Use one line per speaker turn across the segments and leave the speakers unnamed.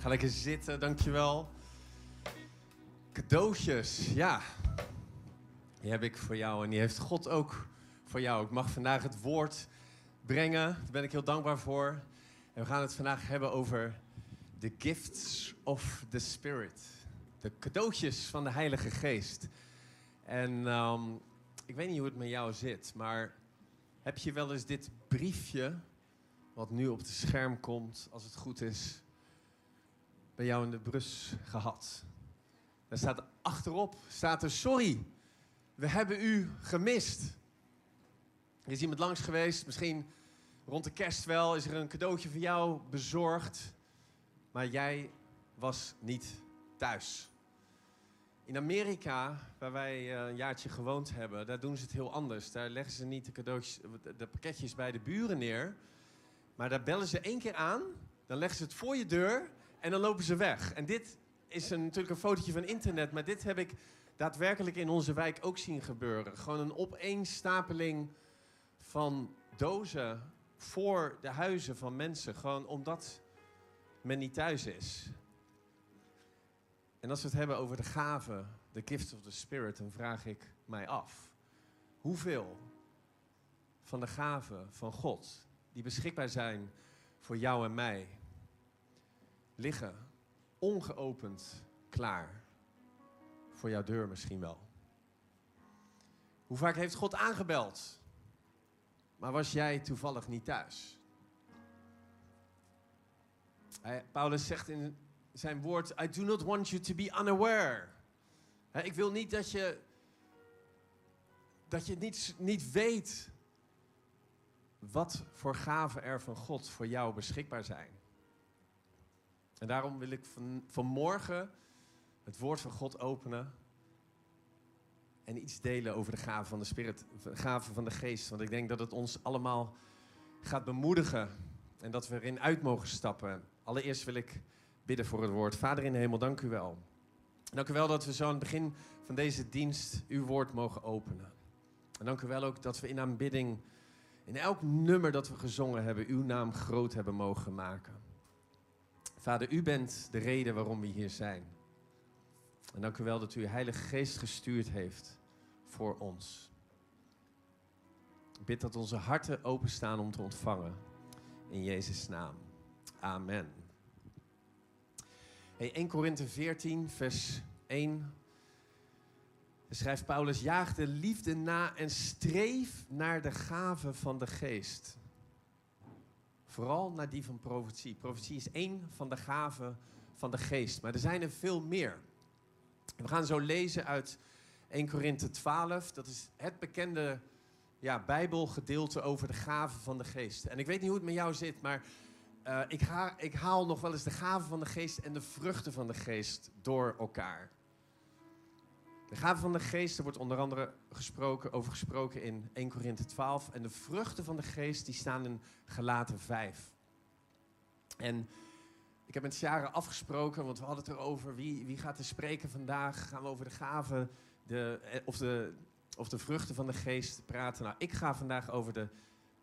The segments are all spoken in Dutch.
Ga lekker zitten, dankjewel. Cadeautjes, ja. Die heb ik voor jou en die heeft God ook voor jou. Ik mag vandaag het woord brengen. Daar ben ik heel dankbaar voor. En we gaan het vandaag hebben over de gifts of the Spirit. De cadeautjes van de Heilige Geest. En ehm, ik weet niet hoe het met jou zit, maar heb je wel eens dit briefje, wat nu op het scherm komt, als het goed is, bij jou in de brus gehad? Daar staat achterop, staat er, sorry, we hebben u gemist. Er is iemand langs geweest, misschien rond de kerst wel, is er een cadeautje voor jou bezorgd, maar jij was niet thuis. In Amerika, waar wij eh, een jaartje gewoond hebben, daar doen ze het heel anders. Daar leggen ze niet de cadeautjes, de pakketjes bij de buren neer. Maar daar bellen ze één keer aan, dan leggen ze het voor je deur en dan lopen ze weg. En dit is een, natuurlijk een fotootje van internet, maar dit heb ik daadwerkelijk in onze wijk ook zien gebeuren. Gewoon een opeenstapeling van dozen voor de huizen van mensen. Gewoon omdat men niet thuis is. En als we het hebben over de gaven, de gifts of the spirit, dan vraag ik mij af. Hoeveel van de gaven van God, die beschikbaar zijn voor jou en mij, liggen ongeopend klaar? Voor jouw deur misschien wel. Hoe vaak heeft God aangebeld? Maar was jij toevallig niet thuis? Paulus zegt in zijn woord: I do not want you to be unaware. ik wil niet dat je, dat je niet, niet weet wat voor gaven er van God voor jou beschikbaar zijn. En daarom wil ik van, vanmorgen het woord van God openen en iets delen over de gaven van de Spirit, gaven van de Geest. Want ik denk dat het ons allemaal gaat bemoedigen en dat we erin uit mogen stappen. Allereerst wil ik bidden voor het woord. Vader in de hemel, dank u wel. Dank u wel dat we zo aan het begin van deze dienst uw woord mogen openen. En dank u wel ook dat we in aanbidding, in elk nummer dat we gezongen hebben, uw naam groot hebben mogen maken. Vader, u bent de reden waarom we hier zijn. En dank u wel dat u Heilige Geest gestuurd heeft voor ons. Ik bid dat onze harten openstaan om te ontvangen. In Jezus' naam. Amen. Hey, 1 Korinthe 14, vers 1. schrijft Paulus: Jaag de liefde na en streef naar de gave van de geest. Vooral naar die van profetie. Profetie is één van de gaven van de geest, maar er zijn er veel meer. We gaan zo lezen uit 1 Korinthe 12. Dat is het bekende ja, Bijbelgedeelte over de gaven van de geest. En ik weet niet hoe het met jou zit, maar uh, ik, ik, haal nog wel eens de gaven van de geest en de vruchten van de geest door elkaar. De gaven van de geest, er wordt onder andere gesproken, over gesproken in 1 Korinthe 12. En de vruchten van de geest, die staan in Galaten 5. En ik heb met Sjaren afgesproken, want we hadden het erover. Wie, wie gaat er spreken vandaag? Gaan we over de gaven de, eh, of, de, of de vruchten van de geest praten? Nou, ik ga vandaag over de,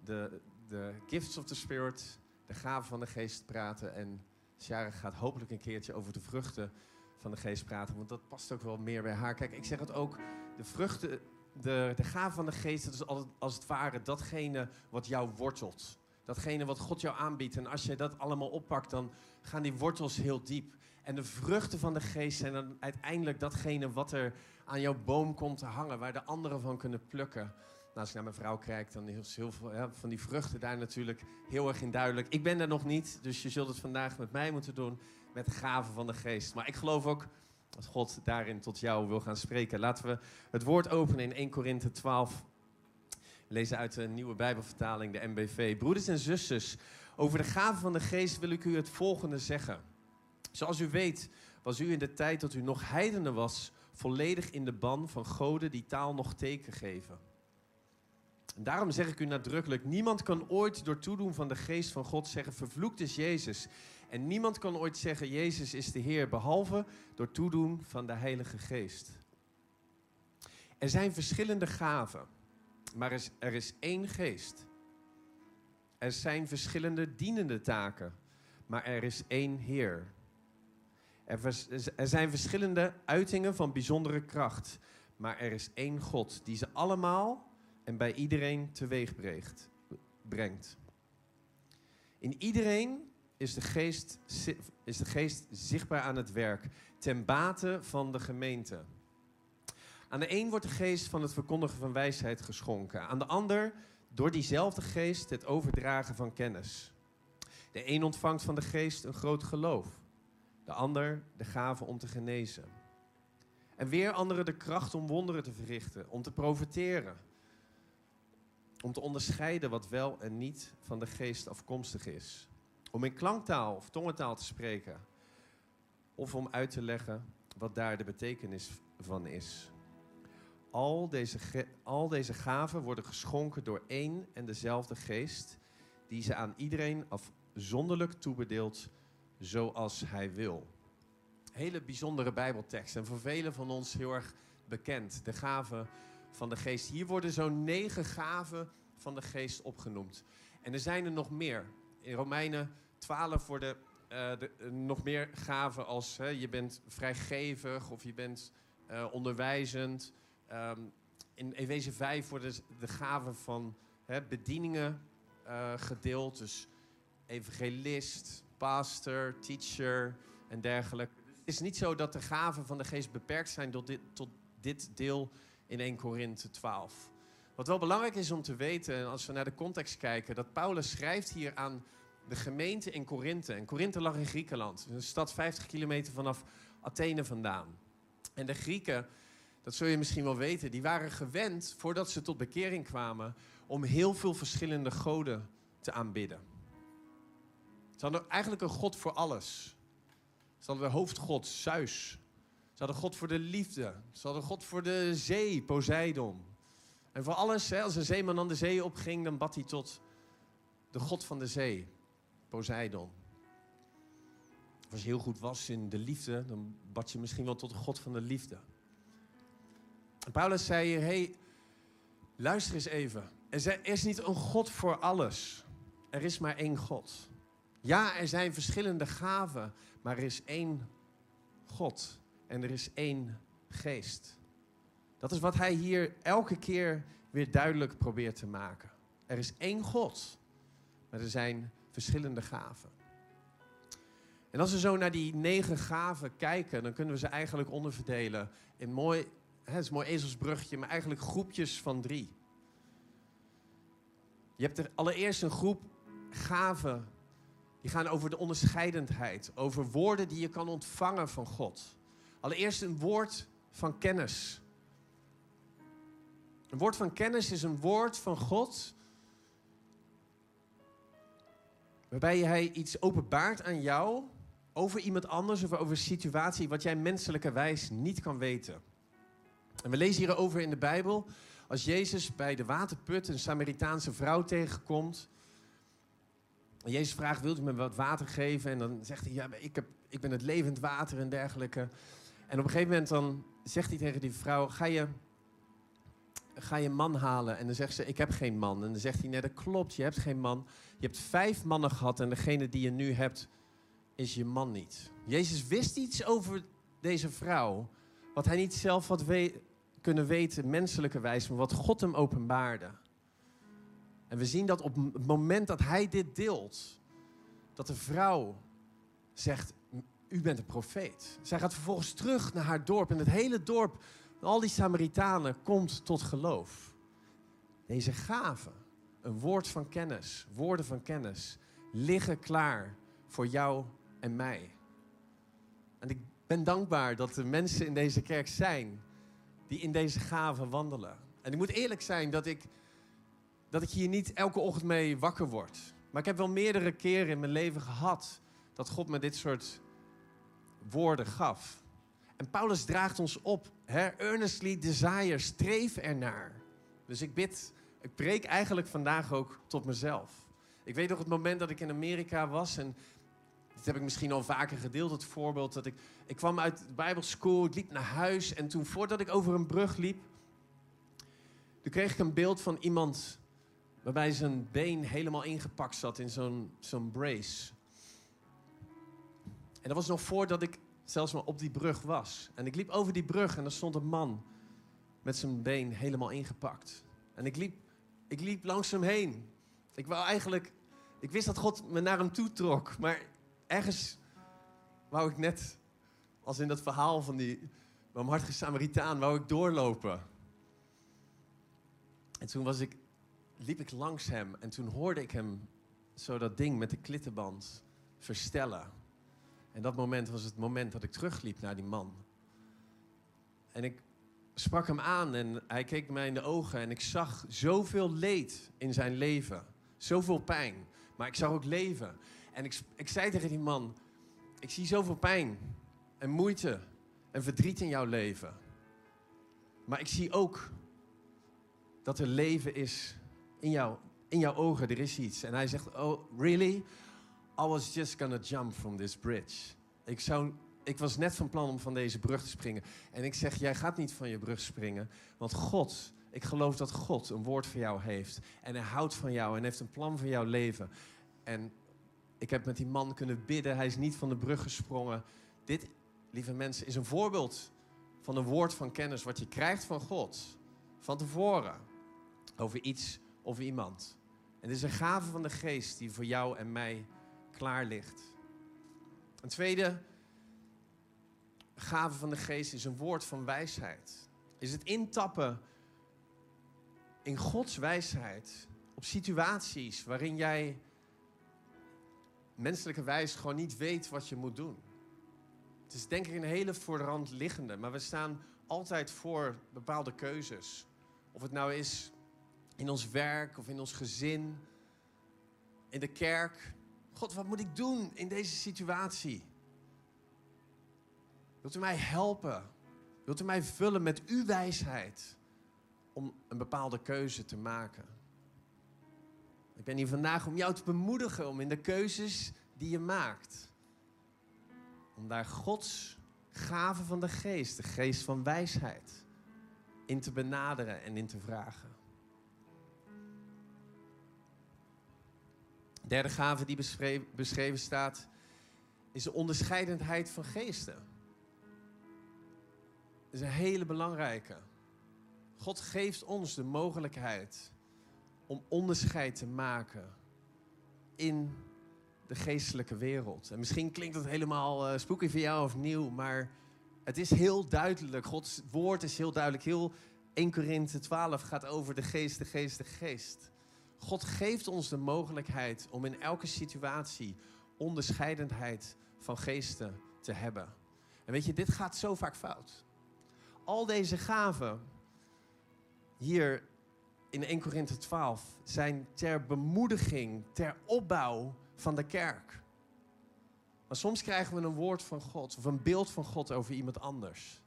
de, de gifts of the spirit de gaven van de geest praten. En Shara gaat hopelijk een keertje over de vruchten van de geest praten. Want dat past ook wel meer bij haar. Kijk, ik zeg het ook, de vruchten, de, de gaven van de geest, dat is als het ware datgene wat jou wortelt. Datgene wat God jou aanbiedt. En als je dat allemaal oppakt, dan gaan die wortels heel diep. En de vruchten van de geest zijn dan uiteindelijk datgene wat er aan jouw boom komt te hangen, waar de anderen van kunnen plukken. Nou, als ik naar mijn vrouw kijk, dan is heel veel ja, van die vruchten daar natuurlijk heel erg in duidelijk. Ik ben er nog niet, dus je zult het vandaag met mij moeten doen met gaven van de geest. Maar ik geloof ook dat God daarin tot jou wil gaan spreken. Laten we het woord openen in 1 Korinthe 12. Lezen uit de nieuwe Bijbelvertaling, de MBV. Broeders en zusters, over de gaven van de geest wil ik u het volgende zeggen. Zoals u weet, was u in de tijd dat u nog heidende was, volledig in de ban van goden die taal nog teken geven. Daarom zeg ik u nadrukkelijk: niemand kan ooit door toedoen van de geest van God zeggen: vervloekt is Jezus. En niemand kan ooit zeggen: Jezus is de Heer, behalve door toedoen van de Heilige Geest. Er zijn verschillende gaven, maar er is, er is één geest. Er zijn verschillende dienende taken, maar er is één Heer. Er, er zijn verschillende uitingen van bijzondere kracht. Maar er is één God die ze allemaal en bij iedereen teweeg brengt-. In iedereen is de, geest, is de geest zichtbaar aan het werk, ten bate van de gemeente. Aan de een wordt de geest van het verkondigen van wijsheid geschonken. Aan de ander door diezelfde geest het overdragen van kennis. De een ontvangt van de geest een groot geloof. De ander de gave om te genezen. En weer anderen de kracht om wonderen te verrichten, om te profiteren. Om te onderscheiden wat wel en niet van de geest afkomstig is. Om in klanktaal of tongentaal te spreken. Of om uit te leggen wat daar de betekenis van is. Al deze, al deze gaven worden geschonken door één en dezelfde geest, die ze aan iedereen afzonderlijk toebedeelt zoals hij wil. Hele bijzondere Bijbeltekst en voor velen van ons heel erg bekend. De gaven van de geest. Hier worden zo'n negen gaven van de geest opgenoemd. En er zijn er nog meer. In Romeinen 12 worden eh, de- eh, nog meer gaven als hè, je bent vrijgevig of je bent eh, onderwijzend. Ehm, in Efeze 5 worden de gaven van hè, bedieningen gedeeld. Dus evangelist, pastor, teacher en dergelijke. Het is niet zo dat de gaven van de geest beperkt zijn tot dit, tot dit deel in 1 Korinthe 12. Wat wel belangrijk is om te weten, en als we naar de context kijken, dat Paulus schrijft hier aan de gemeente in Korinthe. En Korinthe lag in Griekenland, een stad 50 kilometer vanaf Athene vandaan. En de Grieken, dat zul je misschien wel weten, die waren gewend, voordat ze tot bekering kwamen, om heel veel verschillende goden te aanbidden. Ze hadden eigenlijk een god voor alles. Ze hadden de hoofdgod, Zeus. Ze hadden God voor de liefde. Ze hadden God voor de zee, Poseidon. En voor alles, hè, als een zeeman dan de zee opging, dan bad hij tot de God van de zee, Poseidon. Als je heel goed was in de liefde, dan bad je misschien wel tot de God van de liefde. En Paulus zei hier, hey, luister eens even. Er is niet een God voor alles. Er is maar één God. Ja, er zijn verschillende gaven, maar er is één God. En er is één geest. Dat is wat hij hier elke keer weer duidelijk probeert te maken. Er is één God, maar er zijn verschillende gaven. En als we zo naar die negen gaven kijken, dan kunnen we ze eigenlijk onderverdelen in mooi, het is een mooi ezelsbrugje, maar eigenlijk groepjes van drie. Je hebt er allereerst een groep gaven die gaan over de onderscheidendheid, over woorden die je kan ontvangen van God. Allereerst een woord van kennis. Een woord van kennis is een woord van God. Waarbij hij iets openbaart aan jou over iemand anders of over een situatie wat jij menselijkerwijs niet kan weten. En we lezen hierover in de Bijbel. Als Jezus bij de waterput een Samaritaanse vrouw tegenkomt. En Jezus vraagt, wilt u me wat water geven? En dan zegt hij, ja, ik, heb, ik ben het levend water en dergelijke. En op een gegeven moment dan zegt hij tegen die vrouw, ga je, ga je man halen? En dan zegt ze, ik heb geen man. En dan zegt hij, nee dat klopt, je hebt geen man. Je hebt vijf mannen gehad en degene die je nu hebt, is je man niet. Jezus wist iets over deze vrouw, wat hij niet zelf had we- kunnen weten, menselijkerwijs, maar wat God hem openbaarde. En we zien dat op het moment dat hij dit deelt, dat de vrouw zegt, u bent een profeet. Zij gaat vervolgens terug naar haar dorp en het hele dorp, al die Samaritanen, komt tot geloof. Deze gaven, een woord van kennis, woorden van kennis, liggen klaar voor jou en mij. En ik ben dankbaar dat er mensen in deze kerk zijn die in deze gaven wandelen. En ik moet eerlijk zijn dat ik, dat ik hier niet elke ochtend mee wakker word. Maar ik heb wel meerdere keren in mijn leven gehad dat God me dit soort woorden gaf. En Paulus draagt ons op, hè? earnestly desire, streef ernaar. Dus ik bid, ik preek eigenlijk vandaag ook tot mezelf. Ik weet nog het moment dat ik in Amerika was en dit heb ik misschien al vaker gedeeld, het voorbeeld dat ik, ik kwam uit de Bijbelschool, ik liep naar huis en toen voordat ik over een brug liep, toen kreeg ik een beeld van iemand waarbij zijn been helemaal ingepakt zat in zo'n zo'n brace. En dat was nog voordat ik zelfs maar op die brug was. En ik liep over die brug en er stond een man met zijn been helemaal ingepakt. En ik liep, ik liep langs hem heen. Ik wou eigenlijk, ik wist dat God me naar hem toe trok, maar ergens wou ik net, als in dat verhaal van die barmhartige Samaritaan, wou ik doorlopen. En toen was ik, liep ik langs hem en toen hoorde ik hem zo dat ding met de klittenband verstellen. En dat moment was het moment dat ik terugliep naar die man. En ik sprak hem aan en hij keek mij in de ogen en ik zag zoveel leed in zijn leven. Zoveel pijn. Maar ik zag ook leven. En ik, ik zei tegen die man, ik zie zoveel pijn en moeite en verdriet in jouw leven. Maar ik zie ook dat er leven is in, jou, in jouw ogen. Er is iets. En hij zegt, oh, really? I was just gonna jump from this bridge. Ik, zou, ik was net van plan om van deze brug te springen. En ik zeg, jij gaat niet van je brug springen. Want God, ik geloof dat God een woord voor jou heeft. En hij houdt van jou en heeft een plan voor jouw leven. En ik heb met die man kunnen bidden. Hij is niet van de brug gesprongen. Dit, lieve mensen, is een voorbeeld van een woord van kennis wat je krijgt van God. Van tevoren. Over iets of iemand. En dit is een gave van de geest die voor jou en mij klaar ligt. Een tweede gave van de geest is een woord van wijsheid. Is het intappen in Gods wijsheid op situaties waarin jij menselijke wijs gewoon niet weet wat je moet doen. Het is denk ik een hele voor de hand liggende, maar we staan altijd voor bepaalde keuzes. Of het nou is in ons werk of in ons gezin, in de kerk. God, wat moet ik doen in deze situatie? Wilt u mij helpen? Wilt u mij vullen met uw wijsheid om een bepaalde keuze te maken? Ik ben hier vandaag om jou te bemoedigen om in de keuzes die je maakt, om daar Gods gave van de geest, de geest van wijsheid, in te benaderen en in te vragen. Derde gave die beschreven, staat, is de onderscheidendheid van geesten. Dat is een hele belangrijke. God geeft ons de mogelijkheid om onderscheid te maken in de geestelijke wereld. En misschien klinkt dat helemaal uh, spooky voor jou of nieuw, maar het is heel duidelijk. Gods woord is heel duidelijk. Heel 1 Korinthe 12 gaat over de geest, de geest, de geest. God geeft ons de mogelijkheid om in elke situatie onderscheidendheid van geesten te hebben. En weet je, dit gaat zo vaak fout. Al deze gaven hier in 1 Korinthe 12 zijn ter bemoediging, ter opbouw van de kerk. Maar soms krijgen we een woord van God of een beeld van God over iemand anders.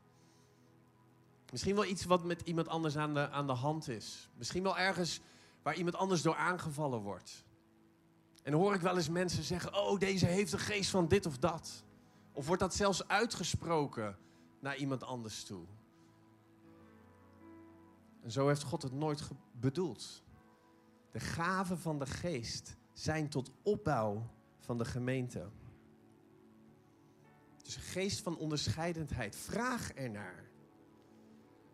Misschien wel iets wat met iemand anders aan de, aan de hand is. Misschien wel ergens waar iemand anders door aangevallen wordt. En hoor ik wel eens mensen zeggen: Oh, deze heeft een geest van dit of dat. Of wordt dat zelfs uitgesproken naar iemand anders toe? En zo heeft God het nooit bedoeld. De gaven van de geest zijn tot opbouw van de gemeente. Dus een geest van onderscheidendheid. Vraag ernaar.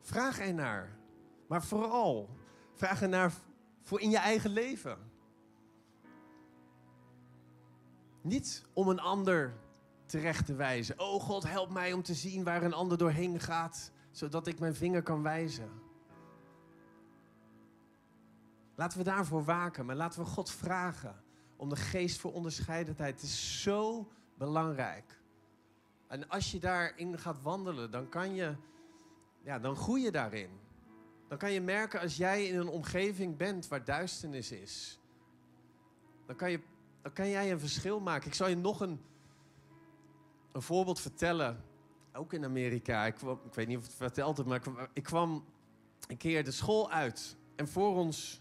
Vraag ernaar. Maar vooral, vraag ernaar voor in je eigen leven. Niet om een ander terecht te wijzen. Oh God, help mij om te zien waar een ander doorheen gaat, zodat ik mijn vinger kan wijzen. Laten we daarvoor waken, maar laten we God vragen om de geest voor onderscheidendheid. Het is zo belangrijk. En als je daarin gaat wandelen, dan kan je, ja, dan groei je daarin. Dan kan je merken als jij in een omgeving bent waar duisternis is, dan kan, je, dan kan jij een verschil maken. Ik zal je nog een, een voorbeeld vertellen. Ook in Amerika. Ik, kwam, ik weet niet of het verteld maar ik kwam, ik kwam een keer de school uit. En voor ons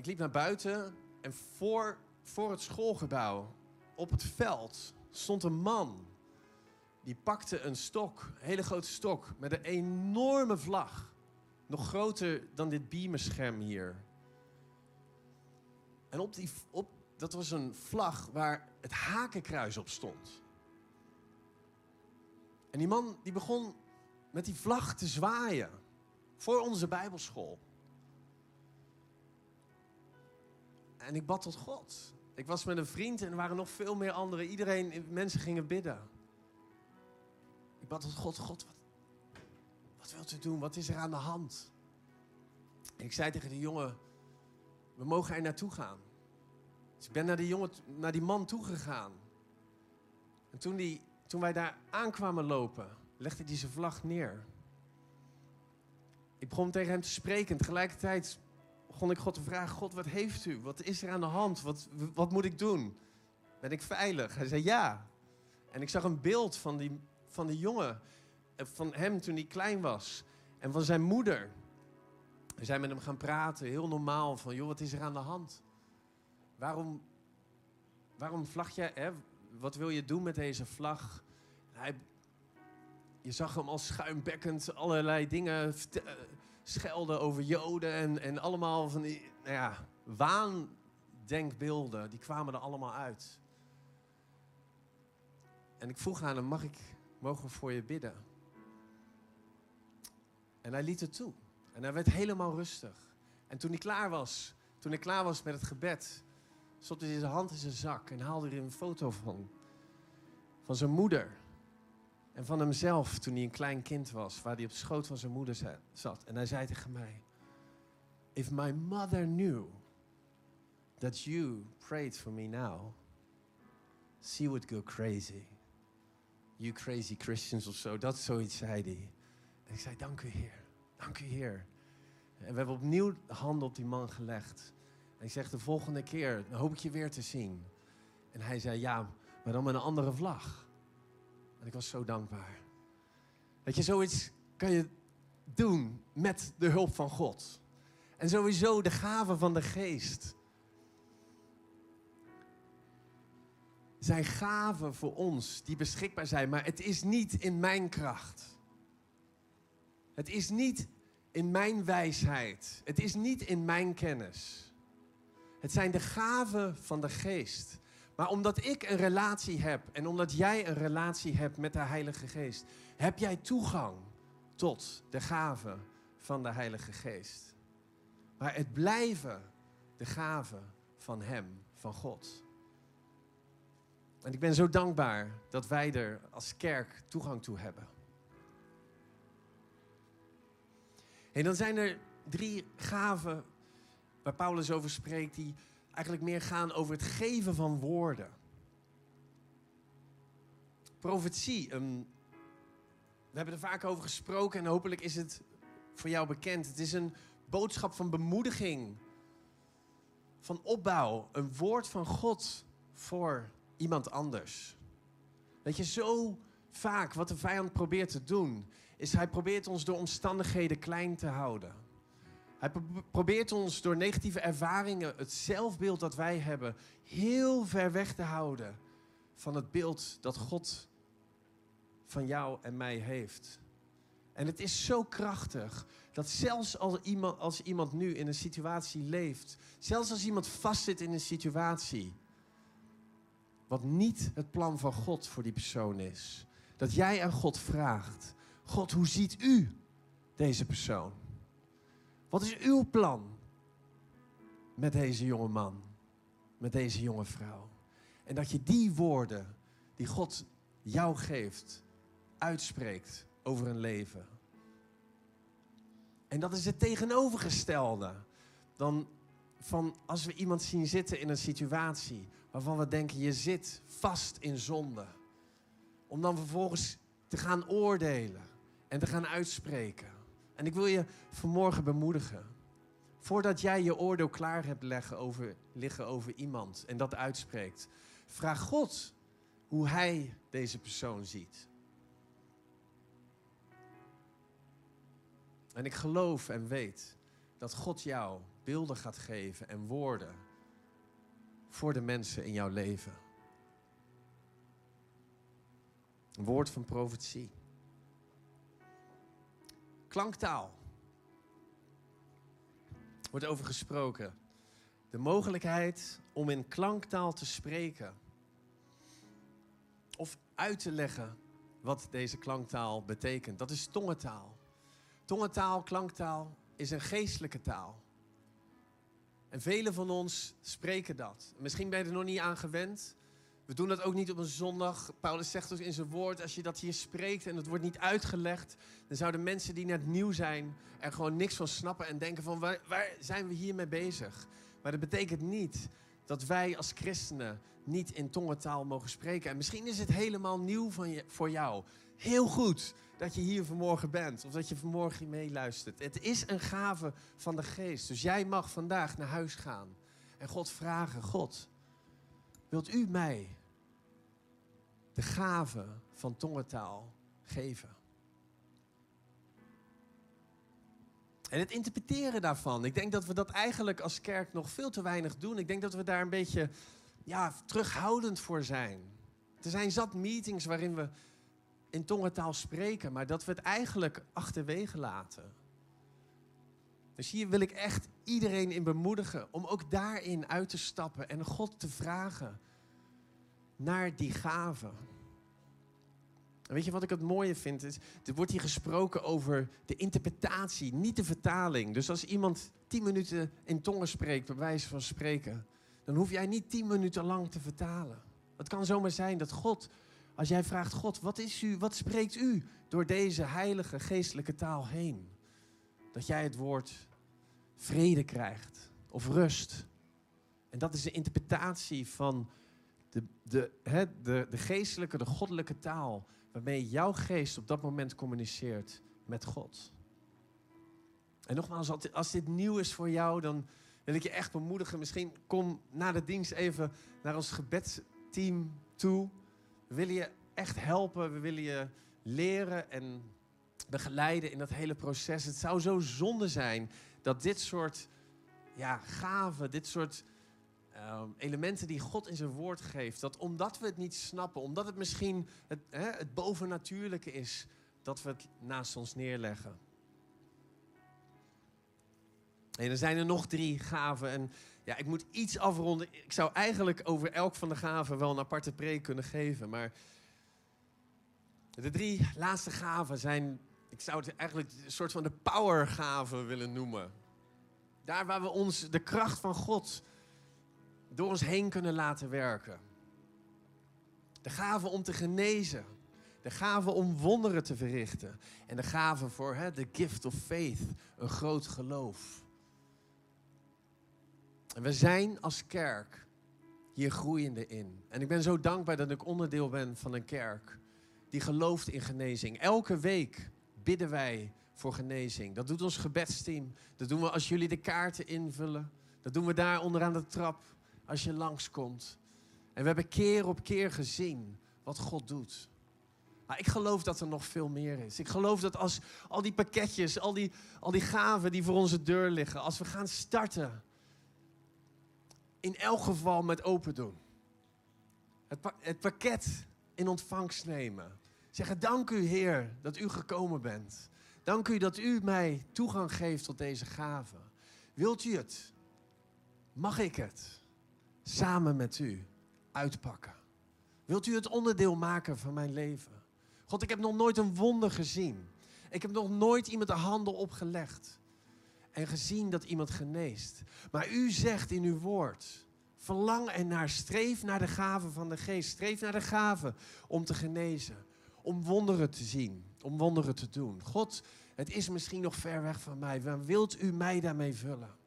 ik liep naar buiten en voor, voor het schoolgebouw, op het veld, stond een man. Die pakte een stok, een hele grote stok, met een enorme vlag. Nog groter dan dit beamerscherm hier. En op die, op, dat was een vlag waar het hakenkruis op stond. En die man die begon met die vlag te zwaaien voor onze Bijbelschool. En ik bad tot God. Ik was met een vriend en er waren nog veel meer anderen. Iedereen, mensen gingen bidden. Bad God, God, wat, wat wilt u doen? Wat is er aan de hand? Ik zei tegen die jongen, we mogen er naartoe gaan. Dus ik ben naar die, jongen, naar die man toegegaan. En toen, die, toen wij daar aankwamen lopen, legde hij zijn vlag neer. Ik begon tegen hem te spreken. En tegelijkertijd begon ik God te vragen: God, wat heeft u? Wat is er aan de hand? Wat, wat moet ik doen? Ben ik veilig? Hij zei ja. En ik zag een beeld van die, van die jongen, eh, van hem toen hij klein was. En van zijn moeder. We zijn met hem gaan praten, heel normaal. Van, joh, wat is er aan de hand? Waarom, waarom vlag jij, hè? Wat wil je doen met deze vlag? Hij, je zag hem al schuimbekkend allerlei dingen eh, schelden over Joden en, en allemaal van die nou ja, waandenkbeelden, die kwamen er allemaal uit. En ik vroeg aan hem, mag ik, mogen we voor je bidden? En hij liet het toe. En hij werd helemaal rustig. En toen hij klaar was, toen hij klaar was met het gebed, stopte hij zijn hand in zijn zak en haalde er een foto van. Van zijn moeder. En van hemzelf toen hij een klein kind was, waar hij op schoot van zijn moeder zat. En hij zei tegen mij: If my mother knew that you prayed for me now, she would go crazy. You crazy Christians of zo. Dat zoiets zei hij. En ik zei: Dank u, Heer. Dank u, Heer. En we hebben opnieuw de handen op die man gelegd. En ik zeg: De volgende keer hoop ik je weer te zien. En hij zei: Ja, maar dan met een andere vlag. En ik was zo dankbaar. Weet je, zoiets kan je doen met de hulp van God. En sowieso de gaven van de geest. Zijn gaven voor ons die beschikbaar zijn, maar het is niet in mijn kracht. Het is niet in mijn wijsheid. Het is niet in mijn kennis. Het zijn de gaven van de geest. Maar omdat ik een relatie heb en omdat jij een relatie hebt met de Heilige Geest, heb jij toegang tot de gaven van de Heilige Geest. Maar het blijven de gaven van Hem, van God. En ik ben zo dankbaar dat wij er als kerk toegang toe hebben. En dan zijn er drie gaven waar Paulus over spreekt, die eigenlijk meer gaan over het geven van woorden. Profetie. Um, we hebben er vaak over gesproken en hopelijk is het voor jou bekend. Het is een boodschap van bemoediging, van opbouw, een woord van God voor iemand anders. Weet je, zo vaak wat de vijand probeert te doen, is hij probeert ons door omstandigheden klein te houden. Hij probeert ons door negatieve ervaringen, het zelfbeeld dat wij hebben, heel ver weg te houden van het beeld dat God van jou en mij heeft. En het is zo krachtig dat zelfs als iemand, als iemand nu in een situatie leeft, zelfs als iemand vastzit in een situatie, wat niet het plan van God voor die persoon is, dat jij aan God vraagt: God, hoe ziet u deze persoon? Wat is uw plan met deze jonge man, met deze jonge vrouw? En dat je die woorden die God jou geeft, uitspreekt over een leven. En dat is het tegenovergestelde dan van als we iemand zien zitten in een situatie waarvan we denken je zit vast in zonde. Om dan vervolgens te gaan oordelen en te gaan uitspreken. En ik wil je vanmorgen bemoedigen. Voordat jij je oordeel klaar hebt leggen over, liggen over iemand en dat uitspreekt, vraag God hoe Hij deze persoon ziet. En ik geloof en weet dat God jou beelden gaat geven en woorden voor de mensen in jouw leven. Een woord van profetie. Klanktaal. Wordt over gesproken. De mogelijkheid om in klanktaal te spreken. Of uit te leggen wat deze klanktaal betekent. Dat is tongentaal. Tongentaal, klanktaal is een geestelijke taal. En velen van ons spreken dat. Misschien ben je er nog niet aan gewend. We doen dat ook niet op een zondag. Paulus zegt dus in zijn woord, als je dat hier spreekt en het wordt niet uitgelegd, dan zouden mensen die net nieuw zijn er gewoon niks van snappen en denken van waar, waar zijn we hiermee bezig? Maar dat betekent niet dat wij als christenen niet in tongentaal mogen spreken. En misschien is het helemaal nieuw van je, voor jou. Heel goed dat je hier vanmorgen bent of dat je vanmorgen meeluistert. Het is een gave van de geest. Dus jij mag vandaag naar huis gaan en God vragen: God, wilt u mij de gave van tongentaal geven? En het interpreteren daarvan. Ik denk dat we dat eigenlijk als kerk nog veel te weinig doen. Ik denk dat we daar een beetje ja, terughoudend voor zijn. Er zijn zat meetings waarin we in tongentaal spreken, maar dat we het eigenlijk achterwege laten. Dus hier wil ik echt iedereen in bemoedigen om ook daarin uit te stappen en God te vragen naar die gaven. Weet je wat ik het mooie vind? Is, er wordt hier gesproken over de interpretatie, niet de vertaling. Dus als iemand tien minuten in tongen spreekt, bij wijze van spreken, dan hoef jij niet tien minuten lang te vertalen. Het kan zomaar zijn dat God, als jij vraagt, God, wat is u, wat spreekt u door deze heilige geestelijke taal heen? Dat jij het woord vrede krijgt of rust. En dat is de interpretatie van de, de, de, de geestelijke, de goddelijke taal waarmee jouw geest op dat moment communiceert met God. En nogmaals, als dit nieuw is voor jou, dan wil ik je echt bemoedigen. Misschien kom na de dienst even naar ons gebedsteam toe. We willen je echt helpen. We willen je leren en begeleiden in dat hele proces. Het zou zo zonde zijn dat dit soort ja, gaven, dit soort Ehm, elementen die God in zijn woord geeft. Dat omdat we het niet snappen, omdat het misschien het, hè, het bovennatuurlijke is, dat we het naast ons neerleggen. En er zijn er nog drie gaven. En ja, ik moet iets afronden. Ik zou eigenlijk over elk van de gaven wel een aparte preek kunnen geven. Maar de drie laatste gaven zijn, ik zou het eigenlijk een soort van de powergaven willen noemen. Daar waar we ons de kracht van God door ons heen kunnen laten werken. De gave om te genezen. De gave om wonderen te verrichten. En de gave voor de gift of faith, een groot geloof. En we zijn als kerk hier groeiende in. En ik ben zo dankbaar dat ik onderdeel ben van een kerk die gelooft in genezing. Elke week bidden wij voor genezing. Dat doet ons gebedsteam. Dat doen we als jullie de kaarten invullen. Dat doen we daar onderaan de trap als je langskomt. En we hebben keer op keer gezien wat God doet. Maar ik geloof dat er nog veel meer is. Ik geloof dat als al die pakketjes, al die, al die gaven die voor onze deur liggen, als we gaan starten, in elk geval met open doen. Het, het pakket in ontvangst nemen. Zeggen, dank u Heer dat u gekomen bent. Dank u dat u mij toegang geeft tot deze gaven. Wilt u het? Mag ik het? Samen met u uitpakken? Wilt u het onderdeel maken van mijn leven? God, ik heb nog nooit een wonder gezien. Ik heb nog nooit iemand de handen opgelegd en gezien dat iemand geneest. Maar u zegt in uw woord, verlang er naar, streef naar de gave van de geest. Streef naar de gave om te genezen, om wonderen te zien, om wonderen te doen. God, het is misschien nog ver weg van mij. Maar wilt u mij daarmee vullen?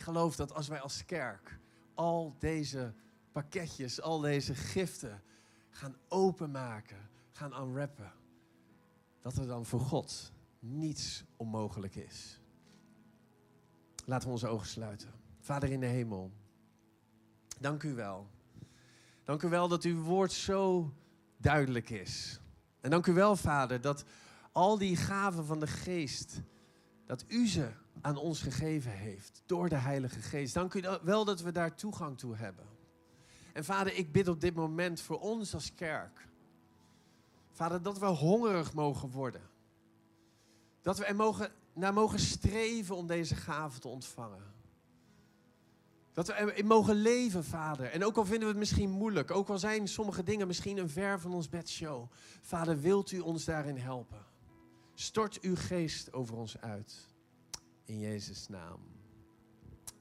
Geloof dat als wij als kerk al deze pakketjes, al deze giften gaan openmaken, gaan unwrappen, dat er dan voor God niets onmogelijk is. Laten we onze ogen sluiten. Vader in de hemel, dank u wel. Dank u wel dat uw woord zo duidelijk is. En dank u wel, Vader, dat al die gaven van de geest, dat u ze aan ons gegeven heeft door de Heilige Geest. Dank u wel dat we daar toegang toe hebben. En vader, ik bid op dit moment voor ons als kerk. Vader, dat we hongerig mogen worden. Dat we er mogen, naar mogen streven om deze gave te ontvangen. Dat we erin mogen leven, Vader. En ook al vinden we het misschien moeilijk, ook al zijn sommige dingen misschien een ver van ons bedshow. Vader, wilt u ons daarin helpen? Stort uw geest over ons uit. In Jezus' naam.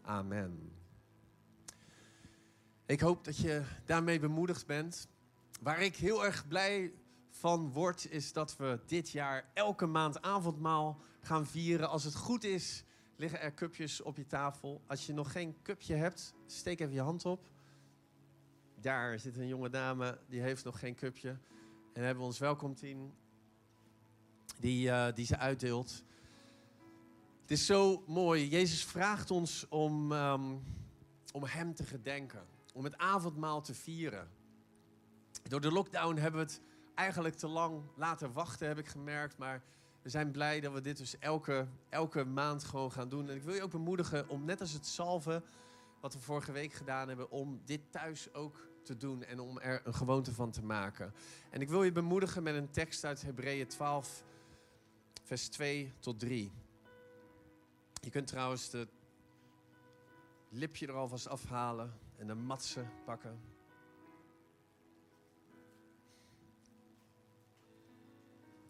Amen. Ik hoop dat je daarmee bemoedigd bent. Waar ik heel erg blij van word, is dat we dit jaar elke maand avondmaal gaan vieren. Als het goed is, liggen er cupjes op je tafel. Als je nog geen cupje hebt, steek even je hand op. Daar zit een jonge dame, die heeft nog geen cupje. En hebben we ons welkomteam die, uh, die ze uitdeelt. Het is zo mooi. Jezus vraagt ons om, um, om Hem te gedenken. Om het avondmaal te vieren. Door de lockdown hebben we het eigenlijk te lang laten wachten, heb ik gemerkt. Maar we zijn blij dat we dit dus elke, elke maand gewoon gaan doen. En ik wil je ook bemoedigen om net als het salven, wat we vorige week gedaan hebben, om dit thuis ook te doen en om er een gewoonte van te maken. En ik wil je bemoedigen met een tekst uit Hebreeën 12, vers 2 tot 3. Je kunt trouwens de lipje er alvast afhalen en de matsen pakken.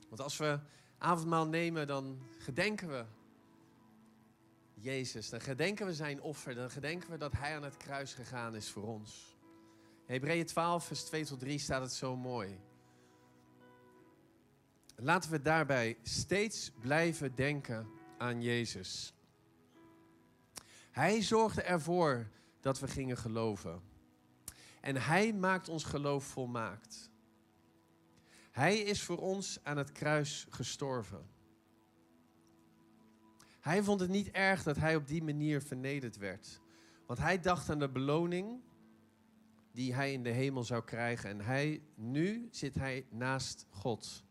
Want als we avondmaal nemen, dan gedenken we Jezus. Dan gedenken we zijn offer. Dan gedenken we dat Hij aan het kruis gegaan is voor ons. Hebreeën 12, vers 2 tot 3 staat het zo mooi. Laten we daarbij steeds blijven denken aan Jezus. Hij zorgde ervoor dat we gingen geloven. En Hij maakt ons geloof volmaakt. Hij is voor ons aan het kruis gestorven. Hij vond het niet erg dat hij op die manier vernederd werd. Want hij dacht aan de beloning die hij in de hemel zou krijgen. En hij, nu zit hij naast God,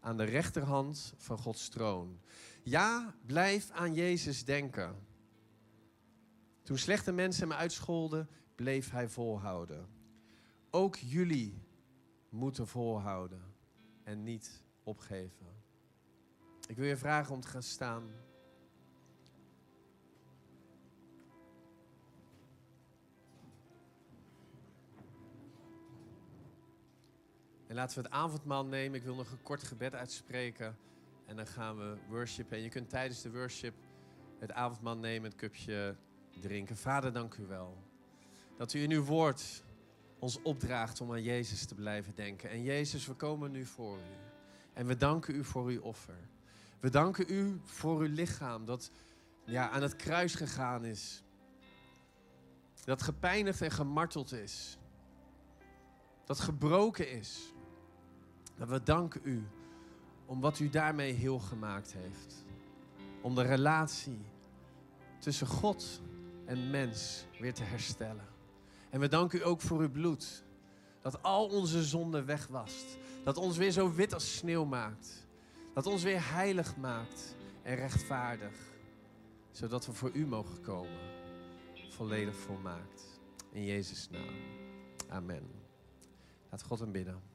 aan de rechterhand van Gods troon. Ja, blijf aan Jezus denken. Toen slechte mensen hem uitscholden, bleef hij volhouden. Ook jullie moeten volhouden en niet opgeven. Ik wil je vragen om te gaan staan. En laten we het avondmaal nemen. Ik wil nog een kort gebed uitspreken. En dan gaan we worshipen. En je kunt tijdens de worship het avondmaal nemen, het cupje drinken. Vader, dank u wel. Dat u in uw woord ons opdraagt om aan Jezus te blijven denken. En Jezus, we komen nu voor u. En we danken u voor uw offer. We danken u voor uw lichaam dat ja, aan het kruis gegaan is. Dat gepijnigd en gemarteld is. Dat gebroken is. Dat we danken u om wat u daarmee heel gemaakt heeft. Om de relatie tussen God en mens weer te herstellen. En we danken u ook voor uw bloed. Dat al onze zonden wegwast. Dat ons weer zo wit als sneeuw maakt. Dat ons weer heilig maakt en rechtvaardig. Zodat we voor u mogen komen. Volledig volmaakt. In Jezus' naam. Amen. Laat God hem bidden.